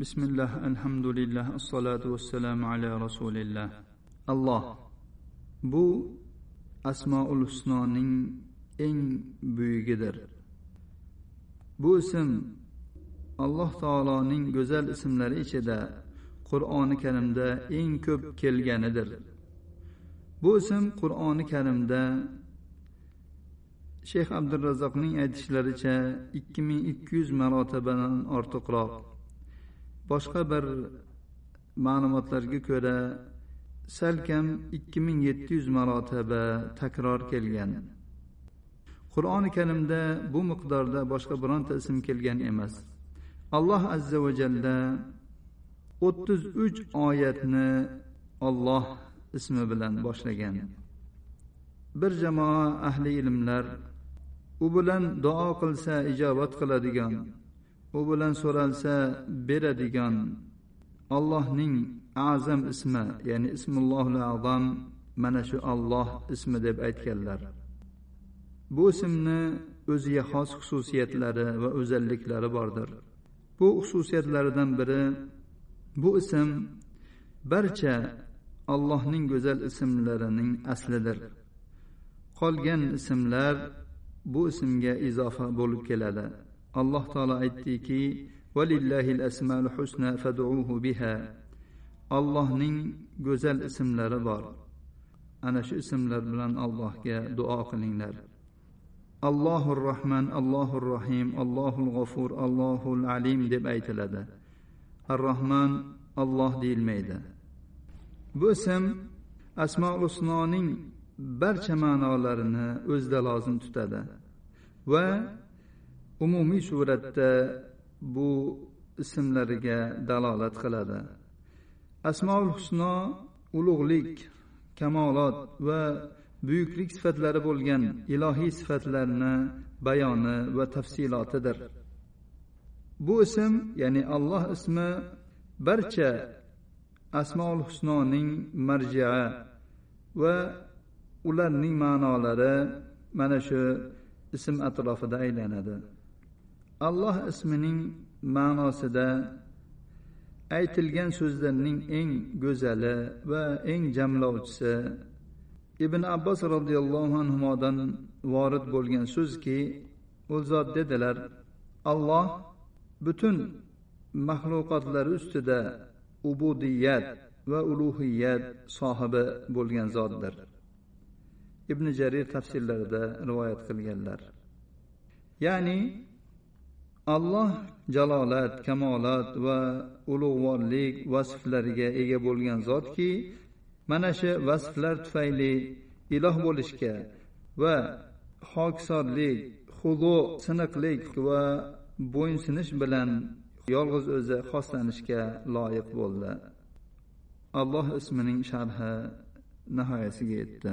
bismillah alhamdulillah assalotu vassalamu ala rasulillah. Alloh bu asmoul husnoning eng buyugidir bu ism alloh taoloning go'zal ismlari ichida qur'oni karimda eng ko'p kelganidir. Bu ism qur'oni karimda shayx abdurazzoqning aytishlaricha ikki ming ikki yuz marotabadan ortiqroq. Boshqa bir ma'lumotlarga ko'ra salkam ikki ming yetti yuz marotaba takror kelgan. Qur'oni karimda bu miqdorda boshqa bironta ism kelgan emas. Alloh azza va jalla o'ttiz uch oyatni olloh ismi bilan boshlagan. Bir jamoa ahli ilmlar u bilan duo qilsa ijobat qiladigan u bilan so'ralsa beradigan allohning azam ismi ya'ni ismullohul azam mana shu olloh ismi deb aytganlar. Bu ismni o'ziga xos xususiyatlari va o'zalliklari bordir. Bu xususiyatlaridan biri bu ism barcha allohning go'zal ismlarining aslidir. Qolgan ismlar bu ismga izofa bo'lib keladi. Alloh taolo aytdiki valillahil asmaul husna fad'uhu biha. Allohning go'zal ismlari bor. Ana shu ismlar bilan allohga duo qilinglar. Allohur rohman allohur rohim allohul g'ofur allohul alim deb aytiladi. Ar rohman alloh deyilmaydi. Bu ism asmoul husnoning barcha ma'nolarini o'zida lozim tutadi va umumiy suratda bu ismlariga dalolat qiladi. Asmoul husno ulug'lik kamolot va buyuklik sifatlari bo'lgan ilohiy sifatlarni bayoni va tafsilotidir. Bu ism ya'ni alloh ismi barcha asmoul husnoning marjia va ularning ma'nolari mana shu ism atrofida aylanadi. Alloh ismining ma'nosida aytilgan so'zlarning eng go'zali va eng jamlovchisi ibn abbos roziyallohu anhudan vorid bo'lgan so'zki u zot dedilar alloh butun maxluqotlari ustida ubudiyat va ulug'iyat sohibi bo'lgan zotdir. Ibn jarir tafsirlarida rivoyat qilganlar. Ya'ni alloh jalolat kamolat va ulug'vorlik vasflariga ega bo'lgan zotki mana shu vasflar tufayli iloh bo'lishga va hokisorlik hudu siniqlik va bo'ysunush bilan yolg'iz o'zi xoslanishga loyiq bo'ldi. Alloh ismining sharhi nihoyasiga yetdi.